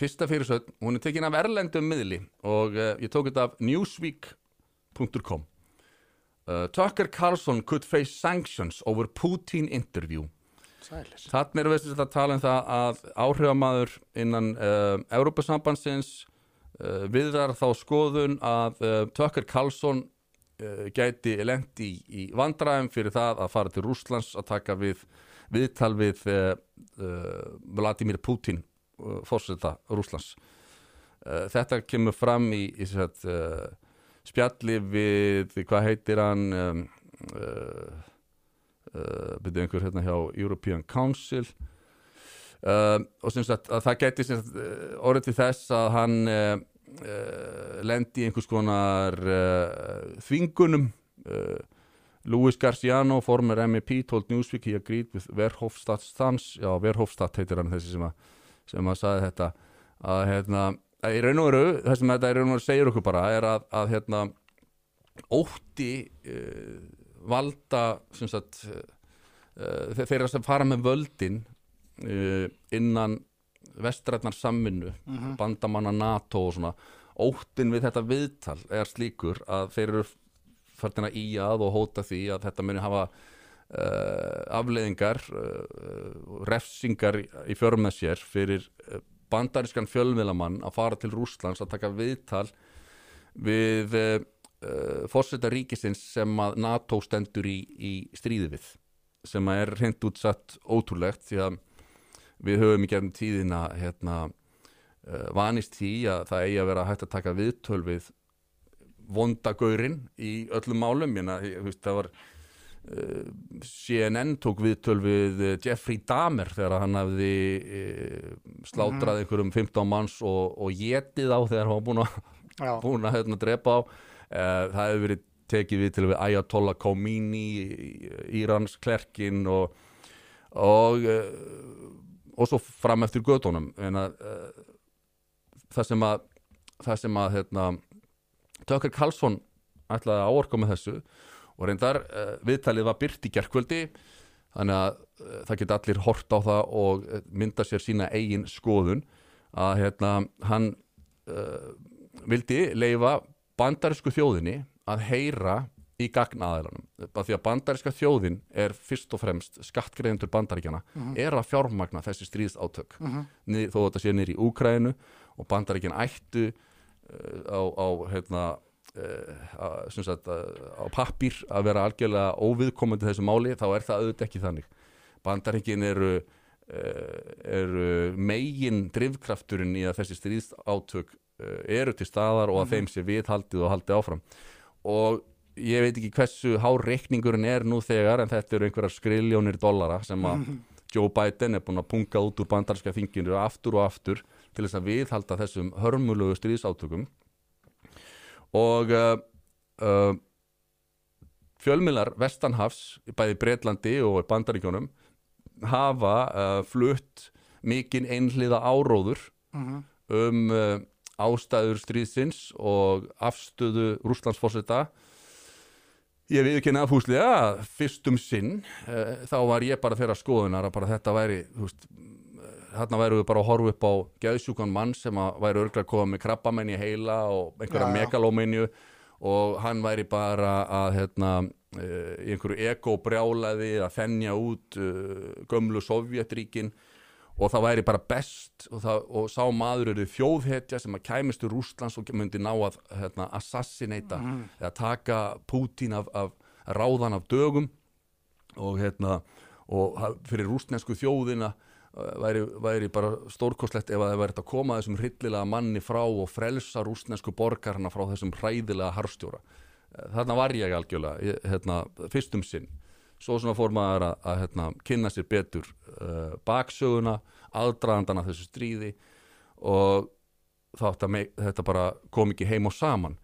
fyrsta fyrirsögn, hún er tekin af erlendum miðli og uh, ég tók þetta af newsweek.com uh, Tucker Carlson could face sanctions over Putin interview. Sælis. Þannig erum við að tala um það að áhrifamaður innan uh, Európa-sambandsins uh, viðrar þá skoðun að Tucker Carlson gæti lendi í, í vandræðum fyrir það að fara til Rússlands að taka við viðtal við Vladimir Putin fórseta Rússlands. Uh, Þetta kemur fram í, í set, uh, spjalli við, hvað heitir hann um, uh, uh, byrju einhver hérna hjá European Council. Uh, og sagt að það geti sagt, uh, orðið til þess að hann uh, uh, lendi einhvers konar uh, þvingunum. Uh, Luis Garciano, former MEP told Newsweek he agreed with Verhofstadt stans, já Verhofstadt heitir hann þessi sem að, sem að saði þetta að hérna, að í raun og veru það sem þetta í raun og veru segir okkur bara er að, að hérna ótti uh, valda sem sagt uh, þeirra sem fara með völdin uh, innan vestrætnar samvinnu bandamanna NATO og svona óttin við þetta viðtal er slíkur að þeir eru færtina í að og hóta því að þetta muni hafa afleiðingar uh, refsingar í fjörm með sér fyrir uh, bandarískan fjölmiðlamann að fara til Rússlands að taka viðtal við fórseta ríkisins sem að NATO stendur í, í stríði við sem að er hreint útsatt ótrúlegt því að við höfum í gefnum tíðina hérna, vanist því að það eigi að vera hægt að taka viðtöl við vondagaurinn í öllum málum. Ég, veist, það var CNN tók viðtöl við uh, Jeffrey Dahmer þegar hann hafði uh, slátrað einhverjum 15 manns og, og getið á þegar hann var búin að búin að hérna, drepa á. Uh, það hefur verið tekið við til við Ayatollah Khomeini Írans klerkin og og, uh, og svo fram eftir gödunum það sem að það sem að hérna, Tökkur Karlsson ætlaði að áorka með þessu og reyndar uh, viðtalið var byrt í gerkvöldi þannig að uh, það geta allir hort á það og uh, mynda sér sína eigin skoðun að hérna, hann uh, vildi leifa bandarísku þjóðinni að heyra í gagnaðalanum því að bandaríska þjóðin er fyrst og fremst skattgreðendur bandaríkjana er að fjármagna þessi stríðsátök. Mm -hmm. þó þetta sé nýri í Úkrænu og bandaríkjan ættu uh, á, á hérna uh, sagt, uh, á pappír að vera algjörlega óviðkomandi þessu máli þá er það auðvitað ekki þannig. Bandaríkin eru uh, eru megin drifkrafturinn í að þessi stríðsátök uh, eru til staðar og að þeim sé viðhaldið og haldið áfram. Og ég veit ekki hversu hár reikningurinn er nú þegar en þetta eru einhverjar skriljónir dollara sem að Joe Biden er búin að punga út úr bandarska þinginu aftur og aftur til þess að viðhalda þessum hörmulegu stríðsátökum og uh, uh, fjölmiðlar Vestanhafs bæði Breitlandi og Bandaríkjónum hafa uh, flutt mikinn einhliða áróður um uh, ástæður stríðsins og afstöðu Rússlandsforseta ég við ekki nafhúslega að fyrstum sinn uh, þá var ég bara þeirra skoðunar að bara þetta væri veist, þarna væru við bara að horfa upp á geðsjúkan mann sem að væri örglega að koma með krabbamenn í heila og einhverja megalóminju. Og hann væri bara að hérna, uh, í einhverju ekobrjálaði að þennja út uh, gömlu Sovjetríkin og það væri bara best og, það, og sá maður eru þjóðhetja sem að kæmist úr Rústlands og myndi ná að hérna, assassinata eða taka Pútín af, af ráðan af dögum. Og, hérna, og fyrir rústnesku þjóðina væri, væri bara stórkostlegt ef að það væri að koma þessum hryllilega manni frá og frelsa rústnesku borgarna frá þessum hræðilega harstjóra. Eh, Þarna var ég algjörlega, hérna, fyrstum sinn. Svo svona fór maður að, að hérna, kynna sér betur uh, baksöguna, aðdraðandana þessu stríði og þátt að me- þetta bara kom ekki heim og saman.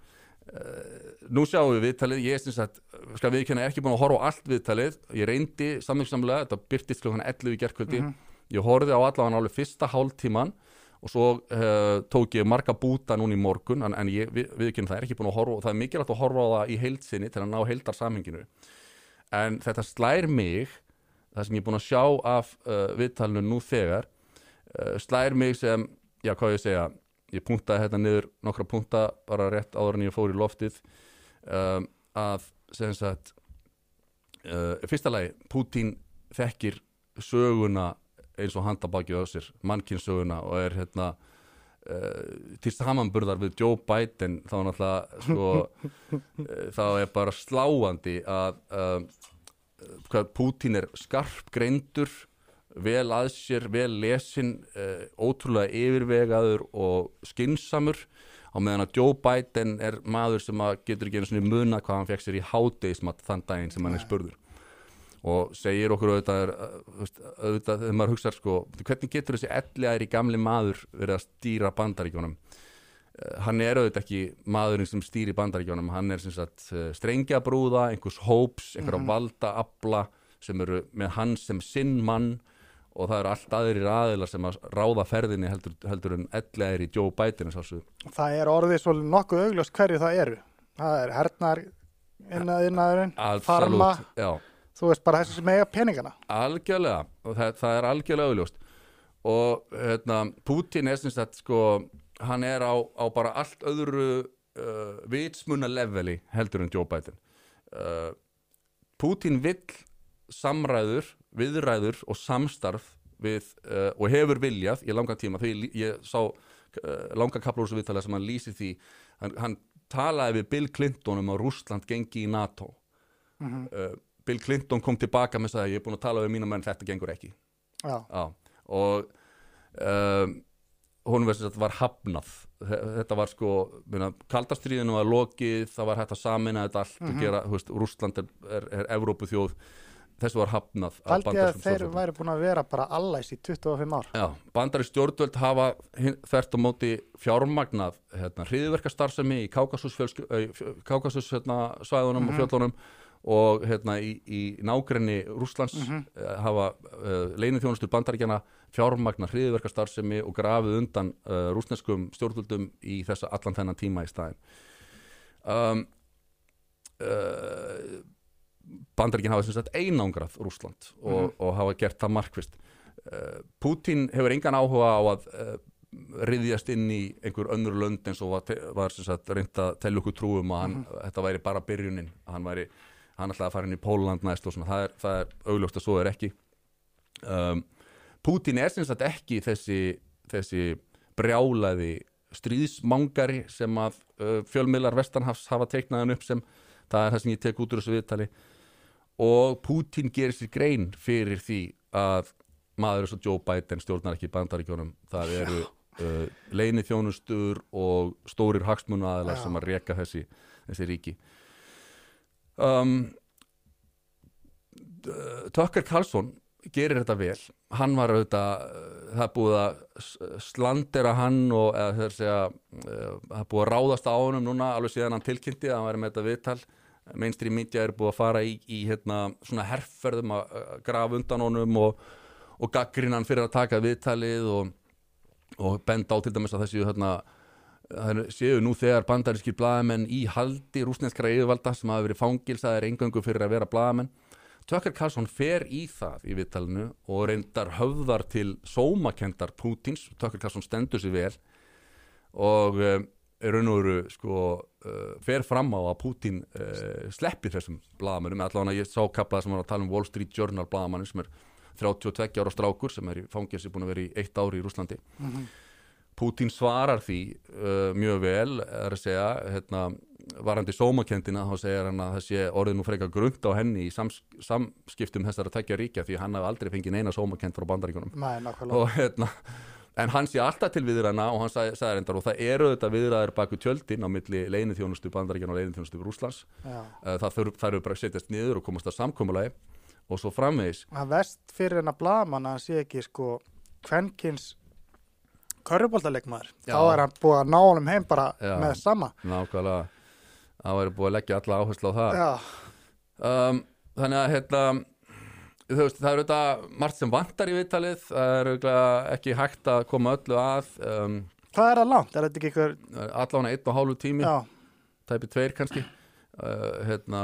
Nú sjáum við viðtalið, ég sem sagt, skal viðkynna, ekki búin að horfa á allt viðtalið, ég reyndi samvingssamlega, þetta byrtist klukkan 11 í gerkvöldi, ég horfði á allavega alveg fyrsta hálftíman og svo uh, tók ég marga búta núna í morgun, en, en ég við, viðkynna það er ekki búin að horfa og það er mikilvægt að horfa á það í heildsinni til að ná heildarsamhenginu. En þetta slær mig, það sem ég er búin að sjá af uh, viðtalinu nú þegar, uh, slær mig sem já, hvað ég segja ég punktaði hérna niður nokkra punkta bara rétt áður en ég fór í loftið um, að sem sagt fyrsta lagi, Putin þekkir söguna eins og handabakið á sér, mannkynnssöguna og er hérna uh, til samanburðar við Joe Biden þá náttúrulega sko, uh, þá er bara sláandi að uh, hvað Putin er skarp greindur vel að sér, vel lesin uh, ótrúlega yfirvegaður og skinsamur á meðan að Joe Biden er maður sem getur ekki einu svona muna hvað hann fekk sér í hádeismat þann daginn sem hann er spurður og segir okkur auðvitað, veist, auðvitað þegar maður hugsa sko, hvernig getur þessi elliðæri gamli maður verið að stýra bandaríkjónum Uh, hann er auðvitað ekki maðurinn sem stýri bandaríkjónum, hann er sem sagt uh, strengjabrúða, einhvers hóps einhverja valda abla sem eru með hann sem sinn mann og það eru allt aðrir aðilar sem að ráða ferðinni heldur, heldur en í Joe Biden. Það er orðið svo nokkuð augljóst hverju það eru. Það er hernar innaðurinn, farma, já, þú veist bara þessi sem eiga peningana. algjörlega og það, það er algjörlega auðljóst og hérna, Putin er sem sagt sko, hann er á, á bara allt öðru uh, vitsmuna leveli heldur en Joe Biden. Uh, Putin vill samræður, viðræður og samstarf við, uh, og hefur viljað í langan tíma, því ég, sá uh, langa kaplúrsu viðtala sem hann lýsi því. Hann, hann talaði við Bill Clinton um að Rússland gengi í NATO. Uh, Bill Clinton kom tilbaka með þess að ég er búin að tala við mína menn þetta gengur ekki. Já, Já. og um, hún var, var hafnað. Þe- þetta var sko kaldastriðinu var lokið, það var hægt að samina þetta allt og gera, þú veist, Rússland er, er, er Evrópuþjóð, þessu var hafnað ég að þeir stjórnvöldum. væri búin að vera bara allæs í 25 ár. Já, bandari stjórnvöld hafa þvert á móti fjármagnað hérna, hriðverkastarfsemi í Kákasus, Kákasus hérna, svæðunum og fjöllunum og hérna, í, í nágrenni Rússlands mm hafa uh, leinithjónustur bandaríkjana fjármagnað hriðverkastarfsemi og grafið undan uh, rússneskum stjórnvöldum í þessa allan þennan tíma í staðin um, uh, bandaríkin hafa sem sagt einangrað Rússland og, og hafa gert það markvist uh, Putin hefur engan áhuga á að uh, riðjast inn í einhver önnur lönd eins og var, var sem sagt reynd að tella okkur trúum að hann, þetta væri bara byrjunin að hann væri, hann ætlaði að fara inn í Póland næst og svona, það er, það er augljóst að svo er ekki. Um, Putin er sem sagt ekki þessi, þessi brjálaði stríðsmangari sem að uh, fjölmiðlar Vestanhafs hafa teiknað hann upp sem. Það er það sem ég tek út úr þessu viðtali. Og Putin gerir sér grein fyrir því að maður eins og Joe Biden stjórnar ekki bandaríkjónum það eru uh, leini þjónustur og stórir Já. sem að reka þessi, þessi ríki um, Tucker Carlson gerir þetta vel. Hann var auðvitað, uh, það búið að slandera hann og eða segja, uh, það búið að ráðast á honum núna alveg síðan hann tilkynnti að hann væri með þetta viðtal. Mainstream media er búið að fara í, í hérna, svona herrferðum að grafa undan honum og, og gaggrinn hann fyrir að taka viðtalið og, og benda á til dæmis að þessi hérna, það séu nú þegar bandarískir blaðamenn í haldi rúsneskra yfirvalda sem hafa verið fangilsaðir engöngu fyrir að vera blaðamenn. Tucker Carlson fer í það í viðtalinu og reyndar höfðar til sómakendar Pútins, Tucker Carlson stendur sér vel og um, raun og veru sko uh, fer fram á að Pútin uh, sleppi þessum blaðamennum, allavega ég sá kaplað sem var að tala um Wall Street Journal blaðamannin sem er 32 ára strákur sem er í fangilsi búin að vera í eitt ári í Rúslandi Pútín svarar því uh, mjög vel, er að segja hérna, varandi sómakendina þá segir hann að það sé orðið nú frekar grunnt á henni í sams, samskiptum þessara tekja ríkja því hann hafi aldrei fengið neina sómakend frá bandaríkunum Nei, nákvæmlega. og hérna en hann sé alltaf til viðræðina og hann sagði, sagði reyndar og það eru þetta viðræðir baku tjöldin á milli leinithjónustu bandaríkjana og leinithjónustu Rúslands Já. það eru bara að setjast niður og komast að samkomulagi og svo framvegis Það vest fyrir hennar Já. Þá er hann búið að ná honum heim bara Já. með sama. nákvæmlega það væri búið að leggja alla áherslu á það um, þannig að hérna, þú veist, það er auðvitað margt sem vantar í viðtalið það er auðvitað ekki hægt að koma öllu að um, hvað er það langt? Er þetta ekki ykkur, allan einn og hálfu tími tæpi tveir kannski uh, hérna,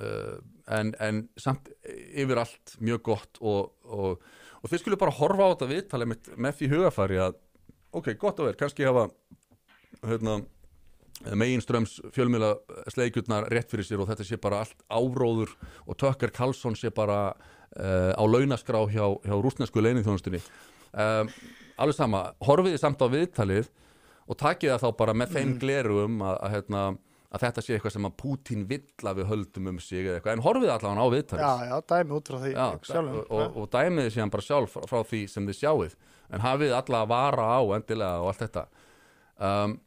uh, en, en samt yfir allt mjög gott og, og, og þið skulle bara horfa á þetta viðtalið með, því hugafari að ok, gott að vera, kannski hafa hérna, meginströms fjölmjöla sleikjurnar rétt fyrir sér og þetta sé bara allt áróður og Tökker Karlsson sé bara uh, á launaskrá hjá, hjá rúsnesku leiningþjónustunni um, alveg sama, horfiði samt á viðtalið og takið það þá bara með þeim glerum að, að, hérna, að þetta sé eitthvað sem að Pútín vill að við höldum um sig eða eitthvað, en horfiði allavega á viðtalið. Já, já, dæmi út frá því Já, og, og, og dæmiði síðan bara sjálf frá, frá því sem þið sjáið en hafið alla að vara á endilega og allt þetta. Um,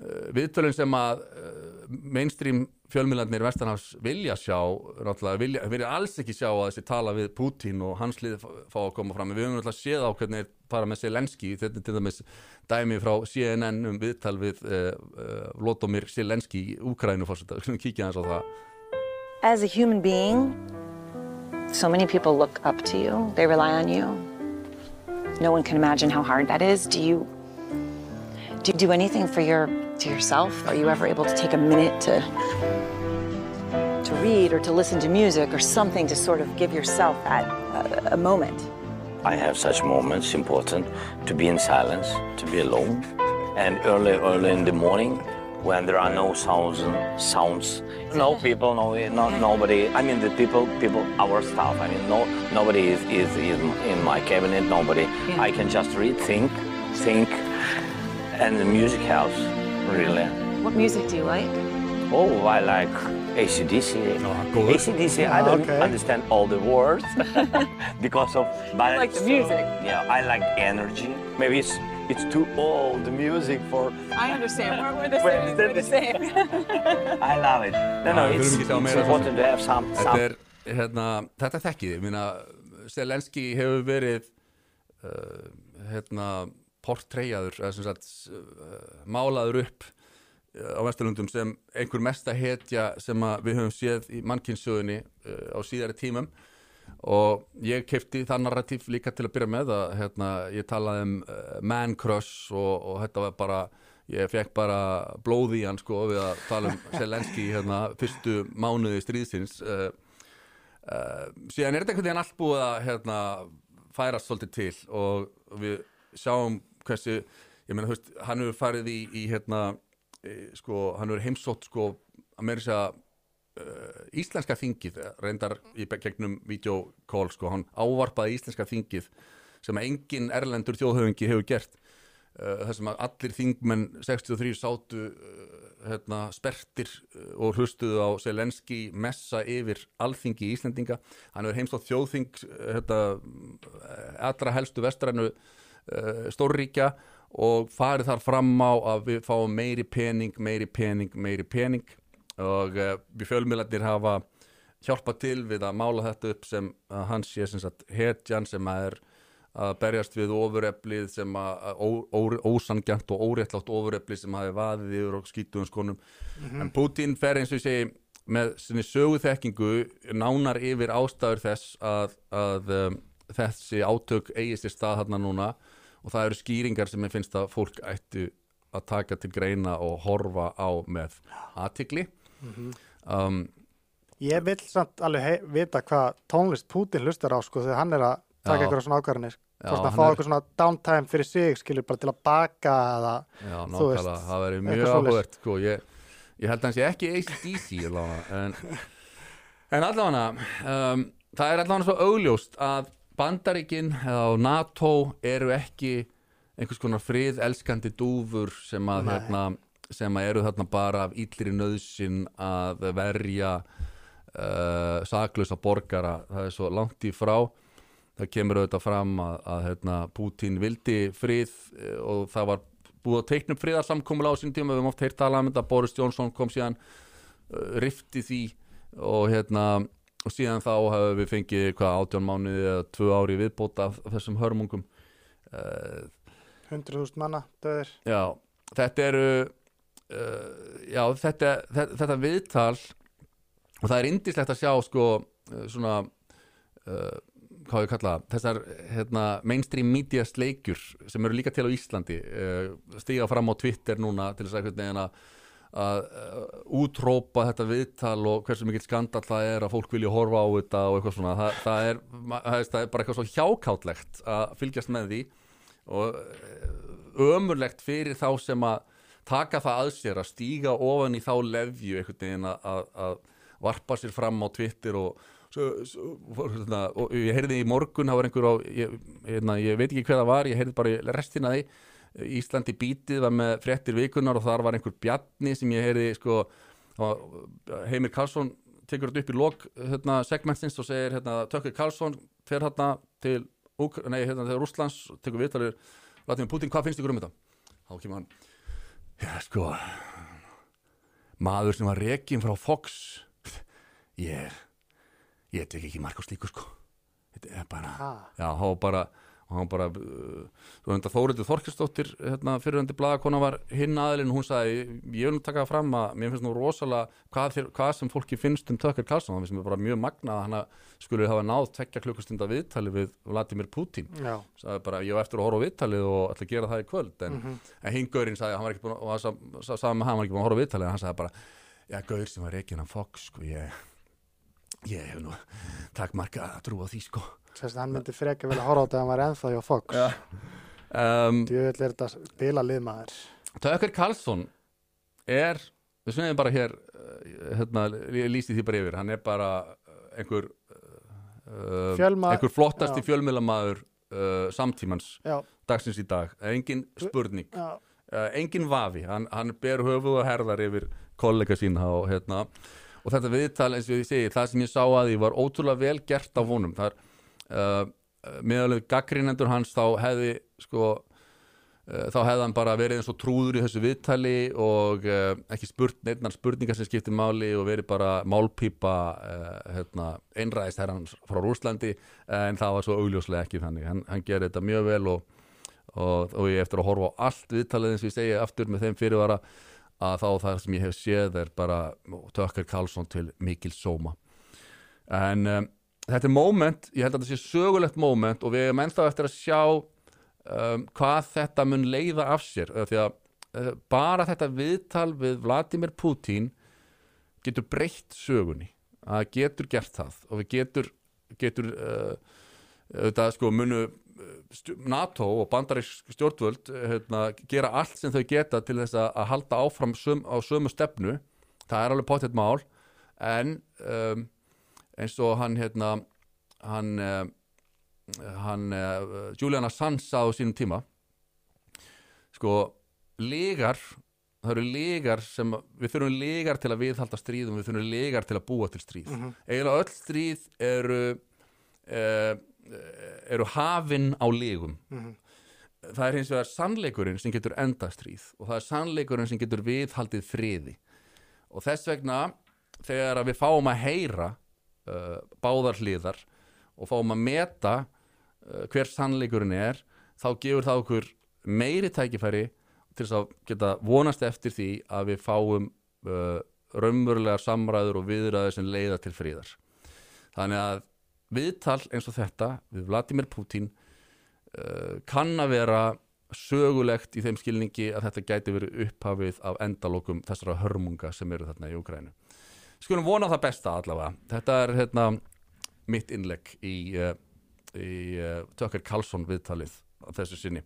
uh, viðtölun sem að uh, mainstream fjölmiðlarnir Vestanhafs vilja sjá vilja, vilja alls ekki sjá að þessi tala við Putin og hans lið fá að koma fram. Við höfum náttúrulega séð á hvernig þeir fara með Selenski þetta er til dæmis dæmi frá CNN um viðtal við uh, uh, Lodomir Selenski í Úkrænu kíkja hans á það. As a human being, so many people look up to you. They rely on you. No one can imagine how hard that is. Do you do you do anything for your to yourself? Are you ever able to take a minute to to read or to listen to music or something to sort of give yourself that uh, a moment? I have such moments important to be in silence, to be alone, and early, early in the morning when there are no sounds, sounds, no people, no, no nobody. I mean, the people, people, our staff. I mean, no, nobody is, is, is in my cabinet. Nobody. I can just read, think, think, and the music helps really. What music do you like? Oh, I like ACDC. cool. Ah, ACDC, I ah, don't okay. understand all the words because of. But like the so- music. Yeah, I like energy. Maybe it's it's too old the music for. I understand. We're, we're the same. We're the same. I love it. No, no, it's, it's important to have some. Þetta some er, hérna, þetta þekkið þið, minna, Selenski hefur verið, uh, hérna, portreyjaður, eða sem sagt, uh, málaður upp uh, á Vesturlundum sem einhver mesta hetja sem að við höfum séð í mannkynnssögunni uh, á síðari tímum og ég kefti það narratív líka til að byrja með að hérna, ég talaði um uh, man crush og, og þetta var bara ég fekk bara blóð í hann sko við að tala um Selenski hérna, fyrstu mánuði stríðsins uh, uh, síðan er þetta einhvern veginn allt búið að hérna, færast svolítið til og við sjáum hversu ég meina, þú veist, hann hefur farið í, í hérna, e, sko, hann hefur heimsótt sko, að meira segja íslenska þingið reyndar í gegnum videokól sko, hann ávarpaði íslenska þingið sem engin erlendur þjóðhöfingi hefur gert uh, þar sem allir þingmenn 63 sátu uh, hérna, spertir og hlustuðu á Selenski messa yfir alþingi Íslendinga. Hann hefur heimstótt þjóðþing hérna, allra helstu vestrænu uh, stórríkja og farið þar fram á að við fáum meiri pening, meiri pening, meiri pening og uh, við fjölmiðlarnir hafa hjálpað til við að mála þetta upp sem hans sé sem sagt hetjan sem að er að berjast við ofureflið sem að að ó- ó- ósanngjarnt og óréttlátt ofureflið sem hafi vaðið yfir og skýtuðum skonum en Putin fer eins og ég segi með sinni söguþekkingu nánar yfir ástæður þess að, að um, þessi átök eigi sér stað þarna núna. Og það eru skýringar sem ég finnst að fólk ættu að taka til greina og horfa á með aðtikli um, Ég vil samt alveg vita hvað tónlist Putin hlustar á sko þegar hann er að taka eitthvað svona ákvarðanir Já, hvort að fá eitthvað svona downtime fyrir sig skilur bara til að baka eða Já, Þú veist, það verður mjög áhugert sko. ég, ég held að hann sé ekki ACDC allavega, en, en allavega um, það er allavega svo augljóst að Bandaríkin eða NATO eru ekki einhvers konar frið elskandi dúfur sem að, Nei. hérna, sem eru þarna bara af illri nöðsin að verja uh, saklausa borgara. Það er svo langt í frá. Það kemur auðvitað fram að, að hérna, Putin vildi frið eh, og það var búið að teikna upp friðarsamkomula á sín tíma, við höfum oft heyrt tala um þetta. Boris Johnson kom síðan uh, rifti því og hérna og síðan þá hefur við fengið hvað átján mánuði eða tvö ári viðbóta af þessum hörmungum. Uh, 100.000 manna döðir. Já, þetta eru uh, já, þetta, þetta, þetta viðtal og það er indislegt að sjá sko uh, svona uh, hvað við kalla, þessar hérna, mainstream media sleikjur sem eru líka til á Íslandi uh, stíga fram á Twitter núna til þess að að útrópa þetta viðtal og hversu mikill skandal það er að fólk vilja horfa á þetta og eitthvað svona. Það, það, er, það er, bara eitthvað svo hjákátlegt að fylgjast með því og ömurlegt fyrir þá sem að taka það að sér að stíga ofan í þá lefju einhvern veginn að, að, varpa sér fram á Twitter og, svo, svo, hérna, og ég heyrði í morgun, það var einhver á ég, hérna, ég veit ekki hvað það var, ég heyrði bara restina því Íslandi bítið var með frettir vikunar og þar var einhver bjarni sem ég heyrði sko, Heimir Karlsson tekur þetta upp í lok hérna, segmentins og segir hérna, Tökkur Karlsson fer hérna til nei, hérna, Rúslands, tekur viðtalið Putin, hvað finnst ykkur um þetta? Þá kemur hann Já, sko. Maður sem var rekin frá Fox. Ég ég tek ekki mark á slíku, sko. Þetta er bara, Ah. já, þá bara og hann bara, uh, Þórildur Þorkistóttir, hérna, fyrirhandi blaðakona var hinn aðilinn, hún sagði ég vil taka það fram að mér finnst nú rosalega hvað, þér, hvað sem fólki finnst um Tökkar Karlsson það finnst mér bara mjög magnað að hann skulle hafa náð tvekja klukkustunda viðtali við Vladimir Putin. Sagði bara, ég var eftir að horfa viðtalið og ætla að gera það í kvöld. En, Mhm. en hinn Gaurinn sagði, hann var ekki búin að, og hann sa- sa- sagði með hann, hann var ekki búin að horfa viðtalið en hann sagði bara, já, Gaur sem var reikin af Fox, sko, ég ég hef nú takk marga að trúa því, sko. Að hann myndi freka vilja horfa á þetta að hann var ennþá hjá Fox. Já. um, Djöfull er þetta bila liðmaður Tökkar Karlsson er, við snöðum bara hér uh, hérna, ég lýsti því bara yfir. Hann er bara uh, einhver uh, einhver flottasti já. fjölmiðlamaður uh, samtímans Já, dagsins í dag, engin spurning. Uh, engin vafi, hann, hann ber höfuð og herðar yfir kollega sína og, hérna, og þetta viðtal eins og ég segi, það sem ég sá að því var ótrúlega vel gert af honum. Það er uh, meðalveg gaggrínendur hans þá hefði sko uh, þá hefði hann bara verið eins og trúður í þessu viðtali og uh, ekki spurt neittnar spurningar sem skiptir máli og verið bara málpípa uh, hérna, einræðist herrans frá Rúslandi en það var svo augljóslega ekki þannig. Hann, hann gerir þetta mjög vel og og, og ég eftir að horfa á allt viðtalið eins og ég segi aftur með þeim fyrirvara að þá það sem ég hef séð er bara Tökkar Karlsson til mikil sóma. En um, þetta er moment, ég held að þetta sé sögulegt moment og við erum ennþá eftir að sjá um, hvað þetta mun leiða af sér. Því að uh, bara þetta viðtal við Vladimir Putin getur breytt sögunni. Að getur gert það og við getur getur uh, þetta sko munu NATO og bandarísk stjórnvöld uh, hérna, gera allt sem þau geta til þess að, halda áfram sum, á sömu stefnu. Það er alveg potið mál en um, eins og hann hérna hann, uh, hann uh, Julian Assange sað á sínum tíma. Sko legar það eru legar sem við þurfum legar til að viðhalda stríðum við þurfum legar til að búa til stríð. Eiginlega öll stríð eru uh, eru hafin á legum það er hins vegar sannleikurinn sem getur enda stríð og það er sannleikurinn sem getur viðhaldið friði. Og þess vegna þegar við fáum að heyra uh, báðar hliðar og fáum að meta uh, hver sannleikurinn er þá gefur það okkur meiri tækifæri til þess að geta vonast eftir því að við fáum uh, raunverulegar samræður og viðræður sem leiða til fríðar þannig að viðtal eins og þetta við Vladimir Putin uh, kann að vera sögulegt í þeim skilningi að þetta gæti verið upphafið af endalokum þessara hörmunga sem eru þarna í Ukrænu skulum vona það besta allavega. Þetta er hérna mitt innlegg í, uh, í uh, Tökker Karlsson viðtalið þessu sinni